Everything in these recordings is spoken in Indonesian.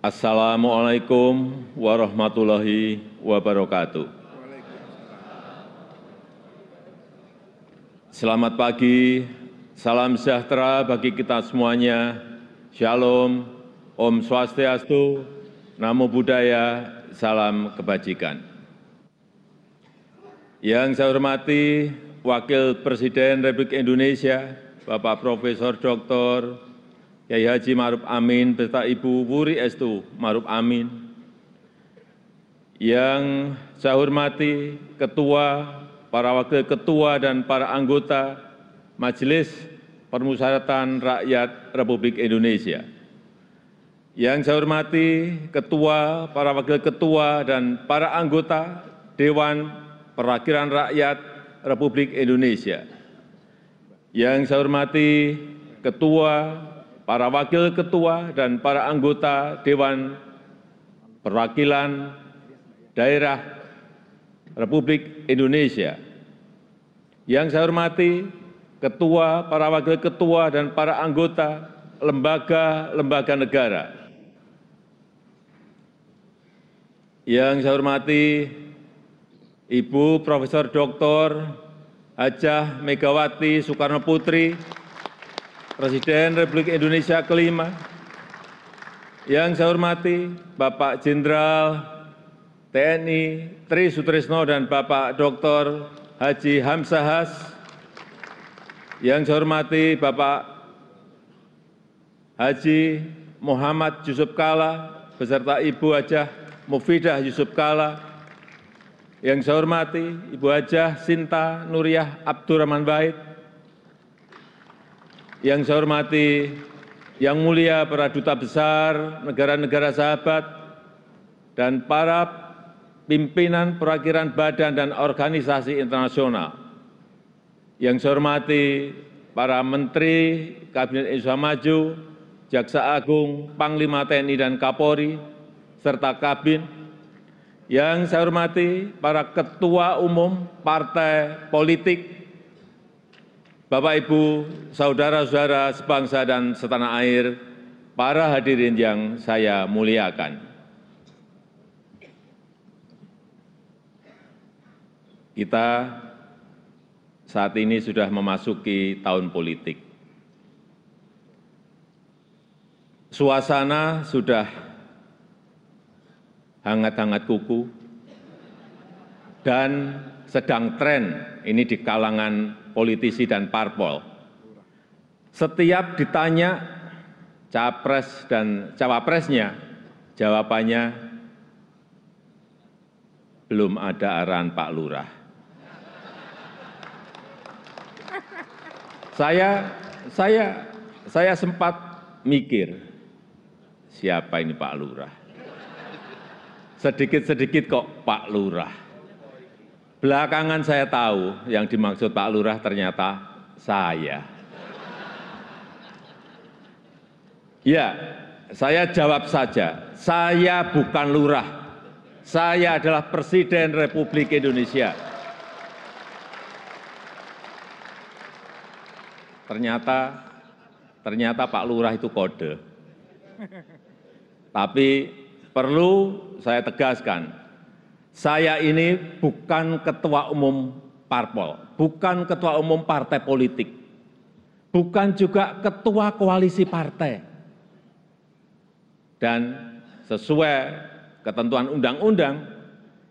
Assalamualaikum warahmatullahi wabarakatuh. Selamat pagi, salam sejahtera bagi kita semuanya. Shalom, Om Swastiastu, Namo Buddhaya, salam kebajikan. Yang saya hormati Wakil Presiden Republik Indonesia, Bapak Profesor Dr. Kiai Haji Maruf Amin beserta Ibu Wuri Estu Maruf Amin. Yang saya hormati Ketua, para Wakil Ketua dan para anggota Majelis Permusyawaratan Rakyat Republik Indonesia. Yang saya hormati Ketua, para Wakil Ketua dan para anggota Dewan Perwakilan Rakyat Republik Indonesia. Yang saya hormati Ketua, para wakil ketua dan para anggota Dewan Perwakilan Daerah Republik Indonesia. Yang saya hormati ketua, para wakil ketua dan para anggota lembaga-lembaga negara. Yang saya hormati Ibu Profesor Dr. Hajah Megawati Soekarno Putri, Presiden Republik Indonesia kelima, yang saya hormati Bapak Jenderal TNI Tri Sutrisno dan Bapak Dr. Haji Hamzahas, yang saya hormati Bapak Haji Muhammad Yusuf Kala beserta Ibu Hajah Mufidah Yusuf Kala, yang saya hormati Ibu Hajah Sinta Nuriyah Abdurrahman Wahid, yang saya hormati yang mulia para duta besar negara-negara sahabat dan para pimpinan perwakilan badan dan organisasi internasional. Yang saya hormati para menteri Kabinet Indonesia Maju, Jaksa Agung, Panglima TNI dan Kapolri, serta Kabin. Yang saya hormati para ketua umum partai politik Bapak, Ibu, saudara-saudara sebangsa dan setanah air, para hadirin yang saya muliakan. Kita saat ini sudah memasuki tahun politik. Suasana sudah hangat-hangat kuku dan sedang tren ini di kalangan politisi dan parpol. Setiap ditanya capres dan cawapresnya, jawabannya belum ada arahan Pak Lurah. Saya saya saya sempat mikir siapa ini Pak Lurah. Sedikit-sedikit kok Pak Lurah. Belakangan saya tahu yang dimaksud Pak Lurah ternyata saya. Ya, saya jawab saja, saya bukan lurah. Saya adalah Presiden Republik Indonesia. Ternyata ternyata Pak Lurah itu kode. Tapi perlu saya tegaskan, saya ini bukan ketua umum parpol, bukan ketua umum partai politik, bukan juga ketua koalisi partai. Dan sesuai ketentuan undang-undang,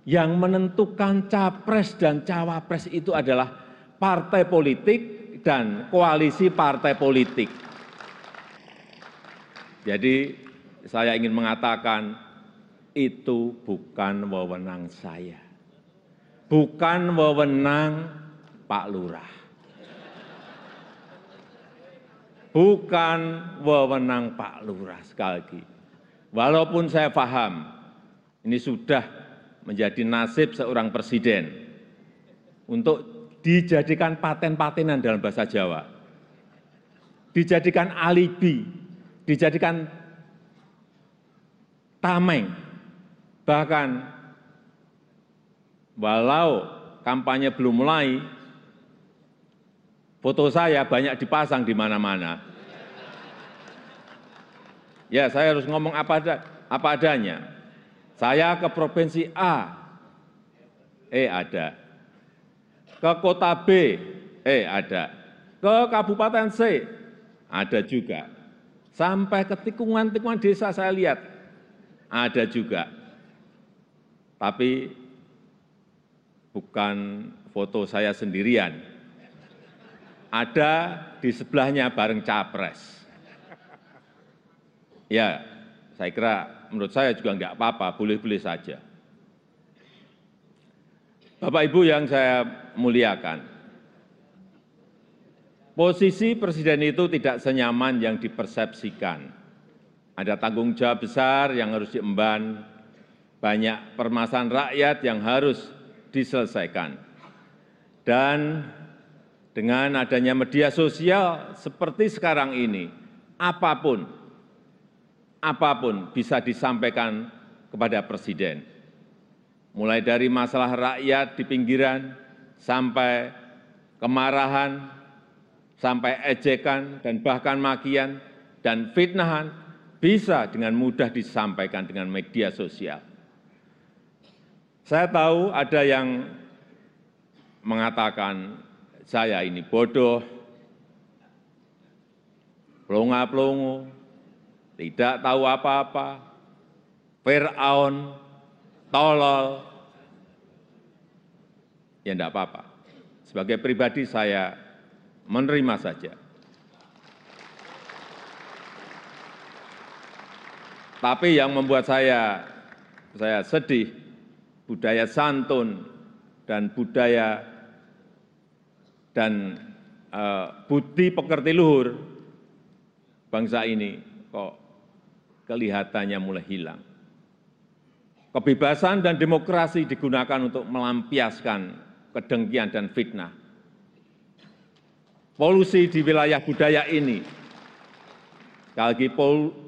yang menentukan capres dan cawapres itu adalah partai politik dan koalisi partai politik. Jadi saya ingin mengatakan itu bukan wewenang saya. Bukan wewenang Pak Lurah. Bukan wewenang Pak Lurah sekali lagi. Walaupun saya paham ini sudah menjadi nasib seorang presiden untuk dijadikan paten-patenan dalam bahasa Jawa. Dijadikan alibi, dijadikan tameng Bahkan walau kampanye belum mulai, foto saya banyak dipasang di mana-mana. Ya, saya harus ngomong apa ada. apa adanya. Saya ke provinsi A, eh ada. Ke kota B, eh ada. Ke kabupaten C, ada juga. Sampai ke tikungan-tikungan desa saya lihat, ada juga. Tapi bukan foto saya sendirian. Ada di sebelahnya bareng capres. Ya, saya kira menurut saya juga enggak apa-apa, boleh-boleh saja. Bapak Ibu yang saya muliakan, posisi presiden itu tidak senyaman yang dipersepsikan. Ada tanggung jawab besar yang harus diemban, banyak permasalahan rakyat yang harus diselesaikan. Dan dengan adanya media sosial seperti sekarang ini, apa pun, apa pun bisa disampaikan kepada Presiden. Mulai dari masalah rakyat di pinggiran, sampai kemarahan, sampai ejekan, dan bahkan makian, dan fitnahan, bisa dengan mudah disampaikan dengan media sosial. Saya tahu ada yang mengatakan saya ini bodoh, pelongo-pelongo, tidak tahu apa-apa, Fir'aun, tolol, ya enggak apa-apa. Sebagai pribadi saya menerima saja. Tapi yang membuat saya saya sedih, budaya santun dan budaya dan uh, budi pekerti luhur bangsa ini kok kelihatannya mulai hilang. Kebebasan dan demokrasi digunakan untuk melampiaskan kedengkian dan fitnah. Polusi di wilayah budaya ini, sekali lagi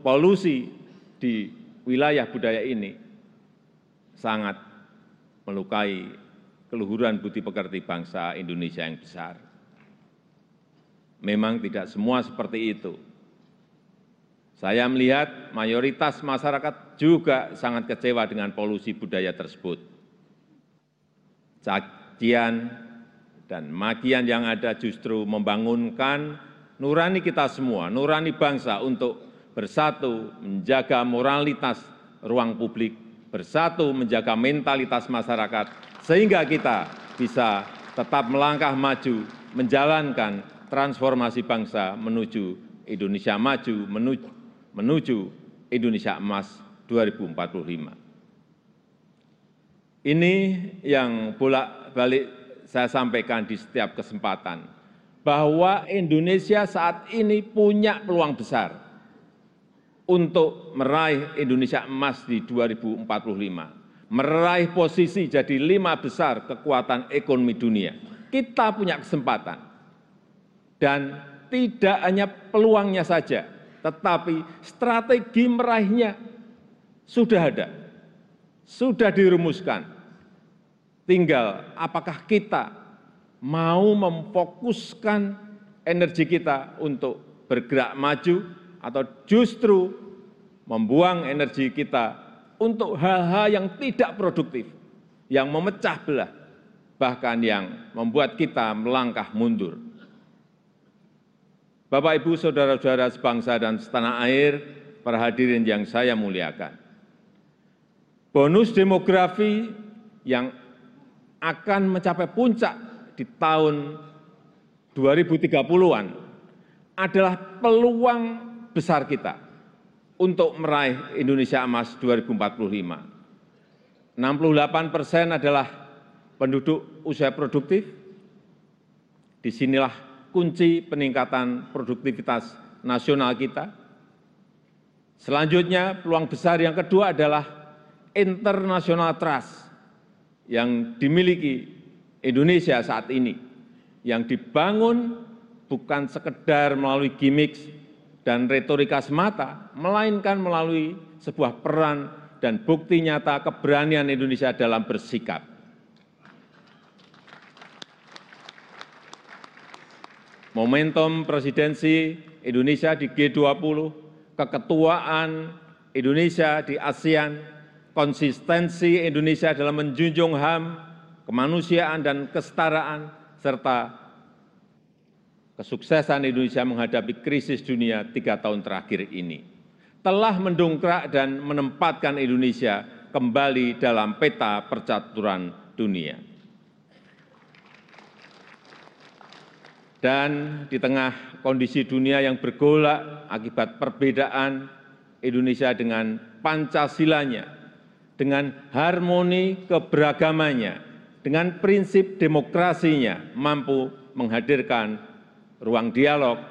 polusi di wilayah budaya ini sangat melukai keluhuran budi pekerti bangsa Indonesia yang besar. Memang tidak semua seperti itu. Saya melihat mayoritas masyarakat juga sangat kecewa dengan polusi budaya tersebut. Cacian dan makian yang ada justru membangunkan nurani kita semua, nurani bangsa untuk bersatu menjaga moralitas ruang publik, bersatu menjaga mentalitas masyarakat, sehingga kita bisa tetap melangkah maju menjalankan transformasi bangsa menuju Indonesia maju, menuju Indonesia emas 2045. Ini yang bolak-balik saya sampaikan di setiap kesempatan, bahwa Indonesia saat ini punya peluang besar untuk meraih Indonesia emas di 2045, meraih posisi jadi lima besar kekuatan ekonomi dunia. Kita punya kesempatan, dan tidak hanya peluangnya saja, tetapi strategi meraihnya sudah ada, sudah dirumuskan. Tinggal apakah kita mau memfokuskan energi kita untuk bergerak maju atau justru membuang energi kita untuk hal-hal yang tidak produktif, yang memecah belah, bahkan yang membuat kita melangkah mundur. Bapak, Ibu, saudara-saudara sebangsa dan setanah air, para hadirin yang saya muliakan. Bonus demografi yang akan mencapai puncak di tahun 2030-an adalah peluang besar kita untuk meraih Indonesia Emas 2045. 68 persen adalah penduduk usia produktif. Di sinilah kunci peningkatan produktivitas nasional kita. Selanjutnya, peluang besar yang kedua adalah international trust yang dimiliki Indonesia saat ini, yang dibangun bukan sekedar melalui gimmick dan retorika semata, melainkan melalui sebuah peran dan bukti nyata keberanian Indonesia dalam bersikap. momentum presidensi Indonesia di G20, keketuaan indonesia di asean konsistensi indonesia dalam menjunjung ham kemanusiaan dan kesetaraan serta kesuksesan indonesia menghadapi krisis dunia tiga tahun terakhir ini telah mendongkrak dan menempatkan indonesia kembali dalam peta percaturan dunia. Dan di tengah kondisi dunia yang bergolak akibat perbedaan indonesia dengan pancasilanya dengan harmoni keberagamannya dengan prinsip demokrasinya mampu menghadirkan ruang dialog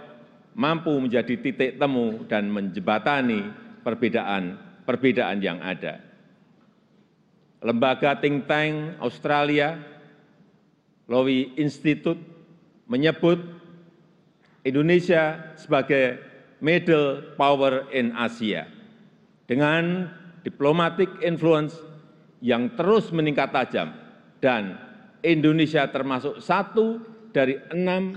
mampu menjadi titik temu dan menjembatani perbedaan perbedaan yang ada. Lembaga think tank australia lowy institute menyebut indonesia sebagai middle power in asia dengan diplomatic influence yang terus meningkat tajam dan indonesia termasuk satu dari enam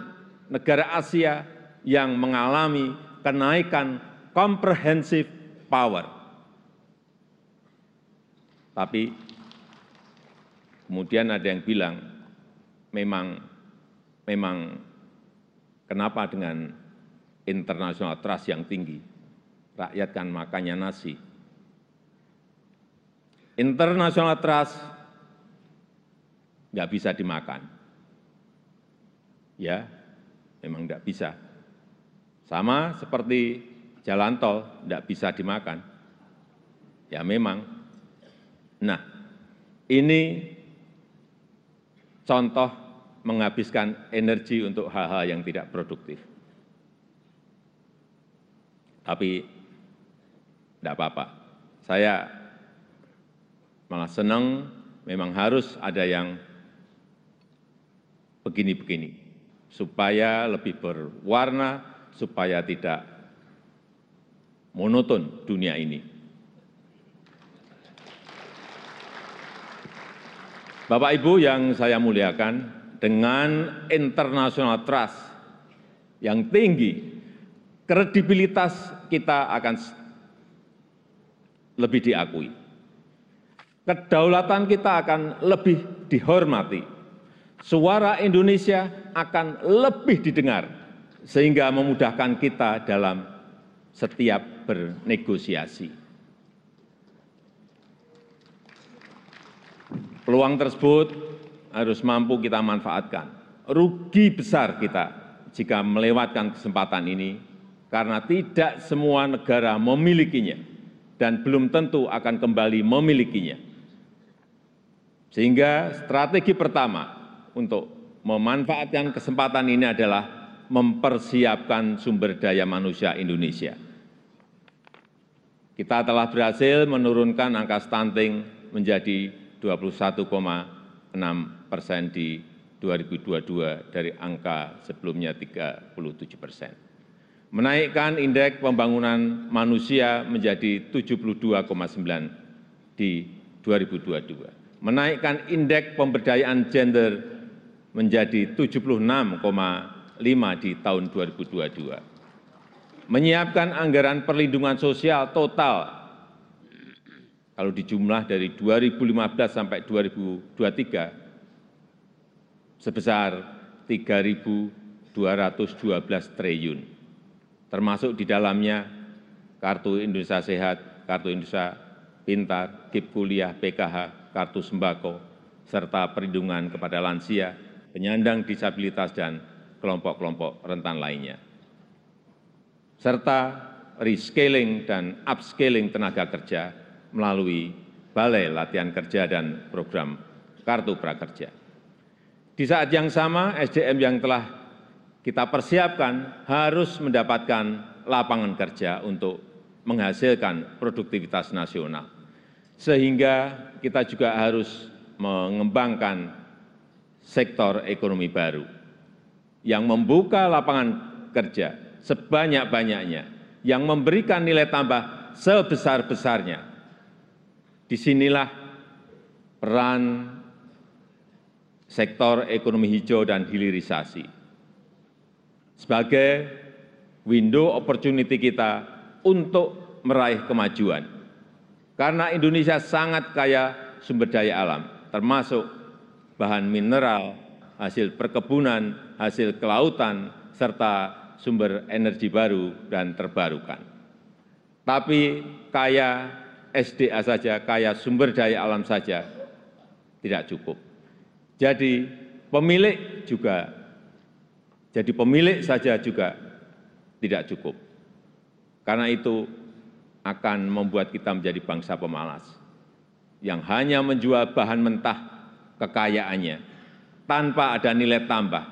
negara asia yang mengalami kenaikan comprehensive power. Tapi kemudian ada yang bilang memang memang kenapa dengan international trust yang tinggi? Rakyat kan makannya nasi. International trust nggak bisa dimakan. Ya memang tidak bisa. Sama seperti jalan tol tidak bisa dimakan. Ya memang. Nah ini contoh menghabiskan energi untuk hal-hal yang tidak produktif. Tapi tidak apa-apa. Saya malah senang memang harus ada yang begini begini supaya lebih berwarna supaya tidak monoton dunia ini. Bapak ibu yang saya muliakan dengan international trust yang tinggi kredibilitas kita akan lebih diakui. Kedaulatan kita akan lebih dihormati. Suara indonesia akan lebih didengar sehingga memudahkan kita dalam setiap bernegosiasi. Peluang tersebut harus mampu kita manfaatkan. Rugi besar kita jika melewatkan kesempatan ini karena tidak semua negara memilikinya dan belum tentu akan kembali memilikinya. Sehingga strategi pertama untuk memanfaatkan kesempatan ini adalah mempersiapkan sumber daya manusia indonesia. Kita telah berhasil menurunkan angka stunting menjadi dua puluh satu enam persen di dua ribu dua puluh dua dari angka sebelumnya tiga puluh tujuh persen. Menaikkan indeks pembangunan manusia menjadi tujuh puluh dua sembilan di dua ribu dua puluh dua. Menaikkan indeks pemberdayaan gender menjadi tujuh puluh enam lima di tahun dua ribu dua puluh dua. Menyiapkan anggaran perlindungan sosial total kalau dijumlah dari dua ribu lima belas sampai dua ribu dua puluh tiga sebesar tiga dua ratus dua belas triliun. Termasuk di dalamnya kartu indonesia sehat kartu indonesia pintar kip kuliah pkh kartu sembako serta perlindungan kepada lansia penyandang disabilitas dan kelompok kelompok rentan lainnya serta rescaling dan upscaling tenaga kerja melalui balai latihan kerja dan program kartu prakerja. Di saat yang sama sdm yang telah kita persiapkan harus mendapatkan lapangan kerja untuk menghasilkan produktivitas nasional. Sehingga kita juga harus mengembangkan sektor ekonomi baru yang membuka lapangan kerja sebanyak banyaknya yang memberikan nilai tambah sebesar besarnya di sinilah peran sektor ekonomi hijau dan hilirisasi sebagai window opportunity kita untuk meraih kemajuan. Karena Indonesia sangat kaya sumber daya alam, termasuk bahan mineral, hasil perkebunan, hasil kelautan, serta sumber energi baru dan terbarukan. Tapi kaya SDA saja, kaya sumber daya alam saja tidak cukup. Jadi pemilik juga, jadi pemilik saja juga tidak cukup. Karena itu akan membuat kita menjadi bangsa pemalas yang hanya menjual bahan mentah kekayaannya tanpa ada nilai tambah,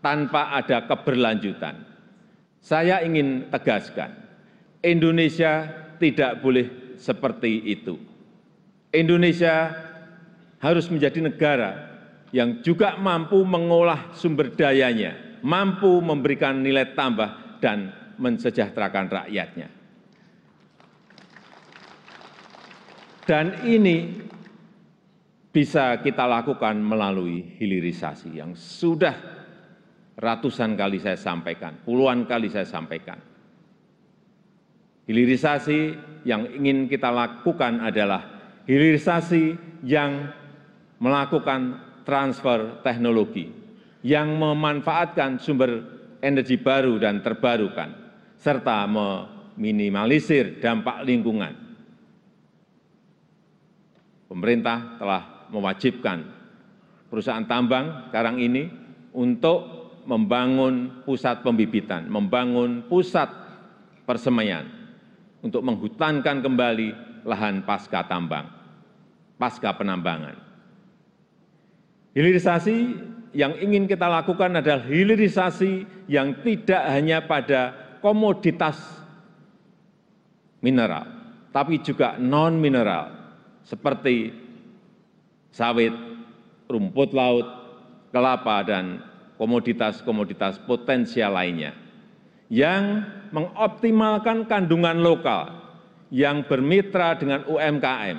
tanpa ada keberlanjutan. Saya ingin tegaskan, Indonesia tidak boleh seperti itu. Indonesia harus menjadi negara yang juga mampu mengolah sumber dayanya, mampu memberikan nilai tambah dan mensejahterakan rakyatnya. Dan ini bisa kita lakukan melalui hilirisasi yang sudah ratusan kali saya sampaikan, puluhan kali saya sampaikan. Hilirisasi yang ingin kita lakukan adalah hilirisasi yang melakukan transfer teknologi, yang memanfaatkan sumber energi baru dan terbarukan, serta meminimalisir dampak lingkungan pemerintah telah mewajibkan perusahaan tambang sekarang ini untuk membangun pusat pembibitan, membangun pusat persemaian untuk menghutankan kembali lahan pasca tambang, pasca penambangan. Hilirisasi yang ingin kita lakukan adalah hilirisasi yang tidak hanya pada komoditas mineral, tapi juga non-mineral, seperti sawit, rumput laut, kelapa, dan komoditas-komoditas potensial lainnya yang mengoptimalkan kandungan lokal yang bermitra dengan UMKM,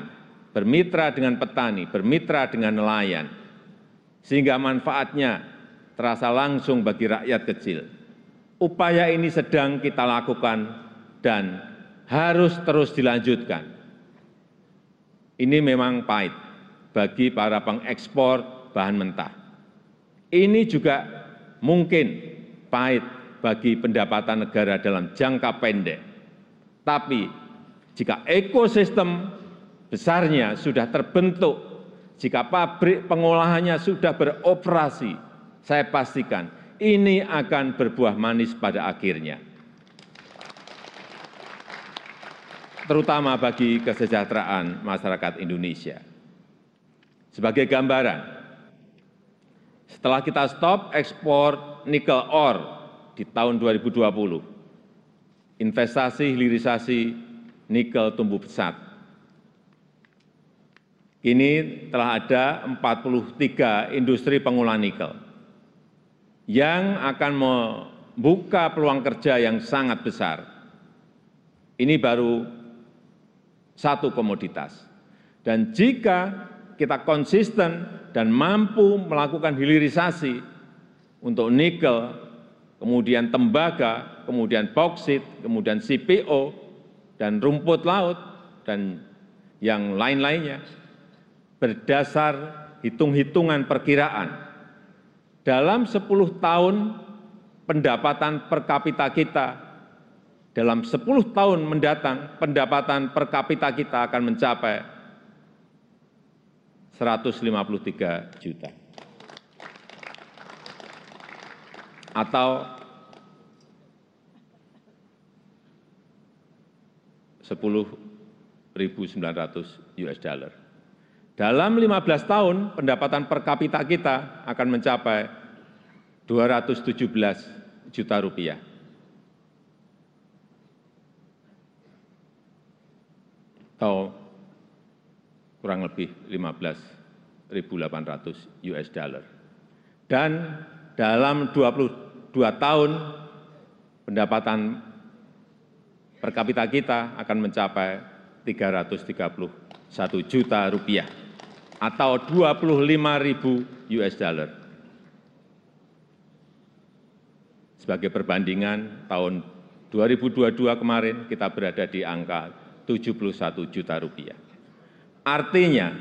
bermitra dengan petani, bermitra dengan nelayan, sehingga manfaatnya terasa langsung bagi rakyat kecil. Upaya ini sedang kita lakukan dan harus terus dilanjutkan ini memang pahit bagi para pengekspor bahan mentah. Ini juga mungkin pahit bagi pendapatan negara dalam jangka pendek. Tapi jika ekosistem besarnya sudah terbentuk, jika pabrik pengolahannya sudah beroperasi, saya pastikan ini akan berbuah manis pada akhirnya. terutama bagi kesejahteraan masyarakat Indonesia. Sebagai gambaran, setelah kita stop ekspor nikel ore di tahun 2020, investasi hilirisasi nikel tumbuh pesat. Kini telah ada 43 industri pengolahan nikel yang akan membuka peluang kerja yang sangat besar. Ini baru satu komoditas. Dan jika kita konsisten dan mampu melakukan hilirisasi untuk nikel, kemudian tembaga, kemudian boksit, kemudian CPO, dan rumput laut, dan yang lain-lainnya, berdasar hitung-hitungan perkiraan, dalam 10 tahun pendapatan per kapita kita dalam 10 tahun mendatang pendapatan per kapita kita akan mencapai 153 juta. Atau 10.900 US dollar. Dalam 15 tahun pendapatan per kapita kita akan mencapai 217 juta rupiah. atau kurang lebih 15.800 US dollar. Dan dalam 22 tahun pendapatan per kapita kita akan mencapai 331 juta rupiah atau 25 ribu US dollar. Sebagai perbandingan tahun 2022 kemarin kita berada di angka 71 juta rupiah. Artinya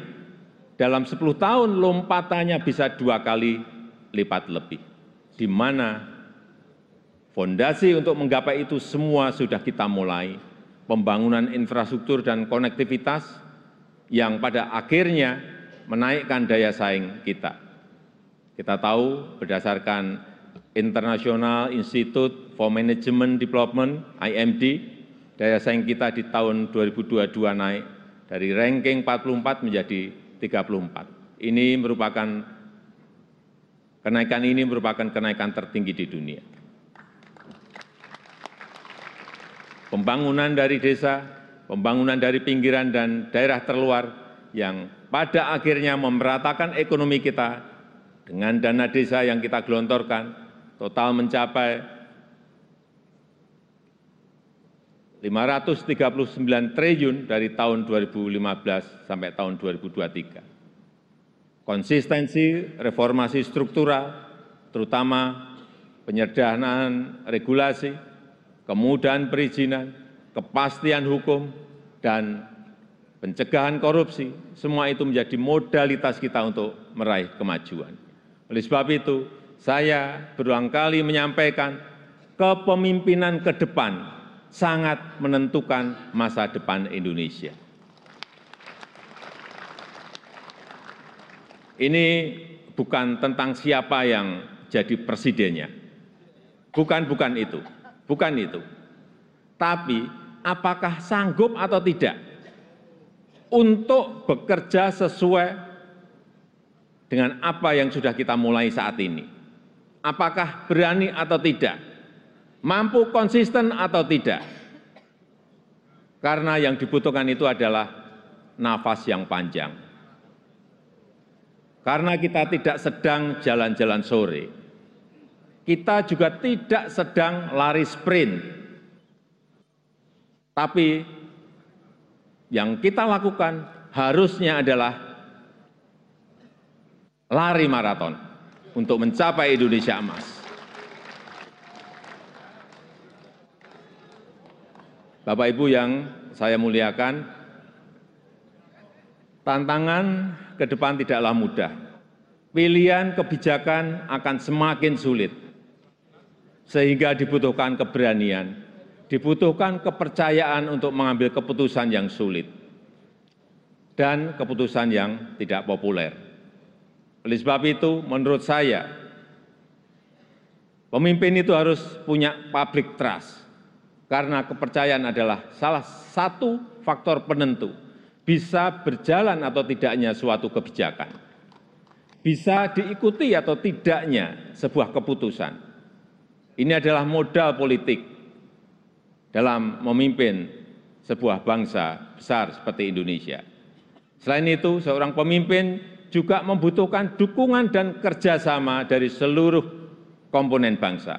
dalam 10 tahun lompatannya bisa dua kali lipat lebih, di mana fondasi untuk menggapai itu semua sudah kita mulai, pembangunan infrastruktur dan konektivitas yang pada akhirnya menaikkan daya saing kita. Kita tahu berdasarkan International Institute for Management Development, IMD, daya saing kita di tahun 2022 naik dari ranking 44 menjadi 34. Ini merupakan kenaikan ini merupakan kenaikan tertinggi di dunia. Pembangunan dari desa, pembangunan dari pinggiran dan daerah terluar yang pada akhirnya memeratakan ekonomi kita dengan dana desa yang kita gelontorkan total mencapai 539 triliun dari tahun 2015 sampai tahun 2023. Konsistensi reformasi struktural, terutama penyederhanaan regulasi, kemudahan perizinan, kepastian hukum, dan pencegahan korupsi, semua itu menjadi modalitas kita untuk meraih kemajuan. Oleh sebab itu, saya berulang kali menyampaikan kepemimpinan ke depan sangat menentukan masa depan Indonesia. Ini bukan tentang siapa yang jadi presidennya. Bukan, bukan itu. Bukan itu. Tapi apakah sanggup atau tidak untuk bekerja sesuai dengan apa yang sudah kita mulai saat ini. Apakah berani atau tidak? Mampu konsisten atau tidak? Karena yang dibutuhkan itu adalah nafas yang panjang. Karena kita tidak sedang jalan-jalan sore, kita juga tidak sedang lari sprint, tapi yang kita lakukan harusnya adalah lari maraton untuk mencapai Indonesia emas. Bapak Ibu yang saya muliakan, tantangan ke depan tidaklah mudah. Pilihan kebijakan akan semakin sulit, sehingga dibutuhkan keberanian, dibutuhkan kepercayaan untuk mengambil keputusan yang sulit dan keputusan yang tidak populer. Oleh sebab itu, menurut saya, pemimpin itu harus punya public trust, karena kepercayaan adalah salah satu faktor penentu bisa berjalan atau tidaknya suatu kebijakan, bisa diikuti atau tidaknya sebuah keputusan. Ini adalah modal politik dalam memimpin sebuah bangsa besar seperti Indonesia. Selain itu, seorang pemimpin juga membutuhkan dukungan dan kerjasama dari seluruh komponen bangsa.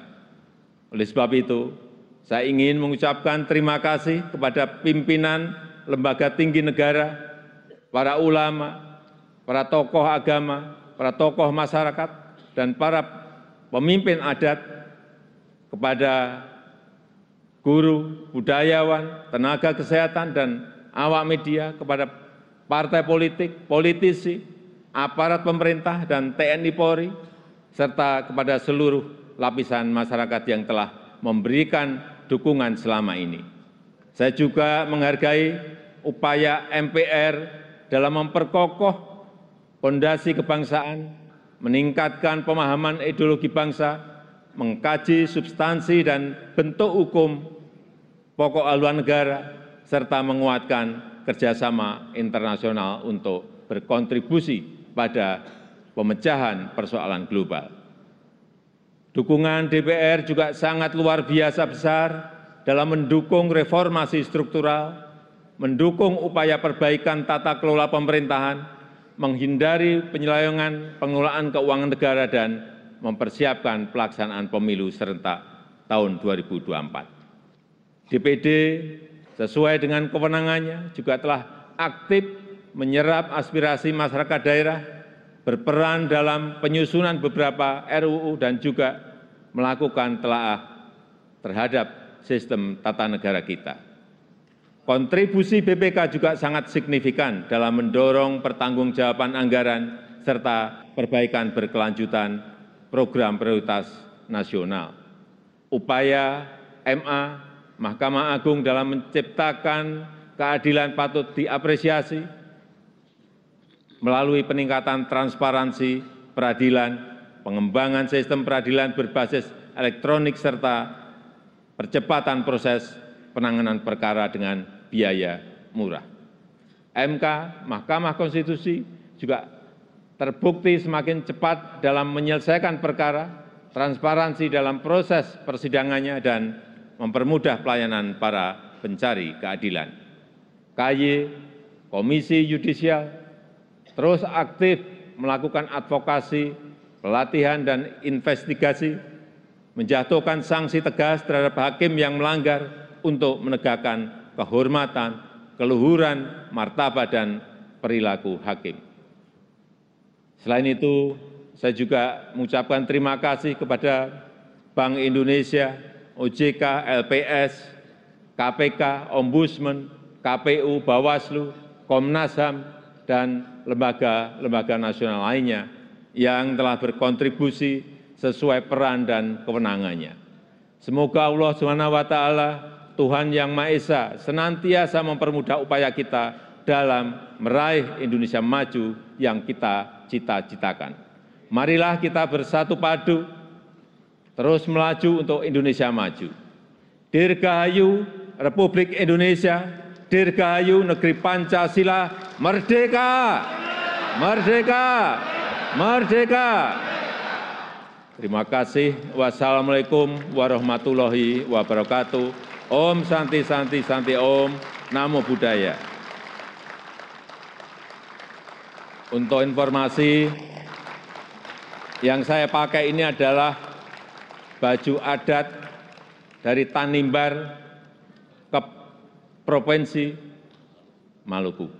Oleh sebab itu, saya ingin mengucapkan terima kasih kepada pimpinan lembaga tinggi negara, para ulama, para tokoh agama, para tokoh masyarakat, dan para pemimpin adat kepada guru, budayawan, tenaga kesehatan, dan awak media kepada partai politik, politisi, aparat pemerintah, dan TNI Polri, serta kepada seluruh lapisan masyarakat yang telah memberikan dukungan selama ini. Saya juga menghargai upaya MPR dalam memperkokoh fondasi kebangsaan, meningkatkan pemahaman ideologi bangsa, mengkaji substansi dan bentuk hukum pokok haluan negara, serta menguatkan kerjasama internasional untuk berkontribusi pada pemecahan persoalan global. Dukungan DPR juga sangat luar biasa besar dalam mendukung reformasi struktural, mendukung upaya perbaikan tata kelola pemerintahan, menghindari penyelewengan pengelolaan keuangan negara dan mempersiapkan pelaksanaan pemilu serentak tahun 2024. DPD sesuai dengan kewenangannya juga telah aktif menyerap aspirasi masyarakat daerah, berperan dalam penyusunan beberapa RUU dan juga melakukan telaah terhadap sistem tata negara kita. Kontribusi BPK juga sangat signifikan dalam mendorong pertanggungjawaban anggaran serta perbaikan berkelanjutan program prioritas nasional. Upaya MA Mahkamah Agung dalam menciptakan keadilan patut diapresiasi melalui peningkatan transparansi peradilan, pengembangan sistem peradilan berbasis elektronik serta percepatan proses penanganan perkara dengan biaya murah. mk mahkamah konstitusi juga terbukti semakin cepat dalam menyelesaikan perkara transparansi dalam proses persidangannya dan mempermudah pelayanan para pencari keadilan. KY, Komisi Yudisial, terus aktif melakukan advokasi, pelatihan, dan investigasi, menjatuhkan sanksi tegas terhadap hakim yang melanggar untuk menegakkan kehormatan, keluhuran, martabat, dan perilaku hakim. Selain itu, saya juga mengucapkan terima kasih kepada Bank Indonesia, OJK, LPS, KPK, Ombudsman, KPU, Bawaslu, Komnas HAM, dan lembaga-lembaga nasional lainnya yang telah berkontribusi sesuai peran dan kewenangannya. Semoga Allah SWT Tuhan Yang Maha Esa senantiasa mempermudah upaya kita dalam meraih Indonesia maju yang kita cita-citakan. Marilah kita bersatu padu, terus melaju untuk Indonesia maju. Dirgahayu Republik Indonesia, Dirgahayu Negeri Pancasila, Merdeka! Merdeka! Merdeka! Terima kasih. Wassalamualaikum warahmatullahi wabarakatuh. Om Santi Santi Santi Om, Namo Buddhaya. Untuk informasi, yang saya pakai ini adalah baju adat dari Tanimbar Provinsi Maluku.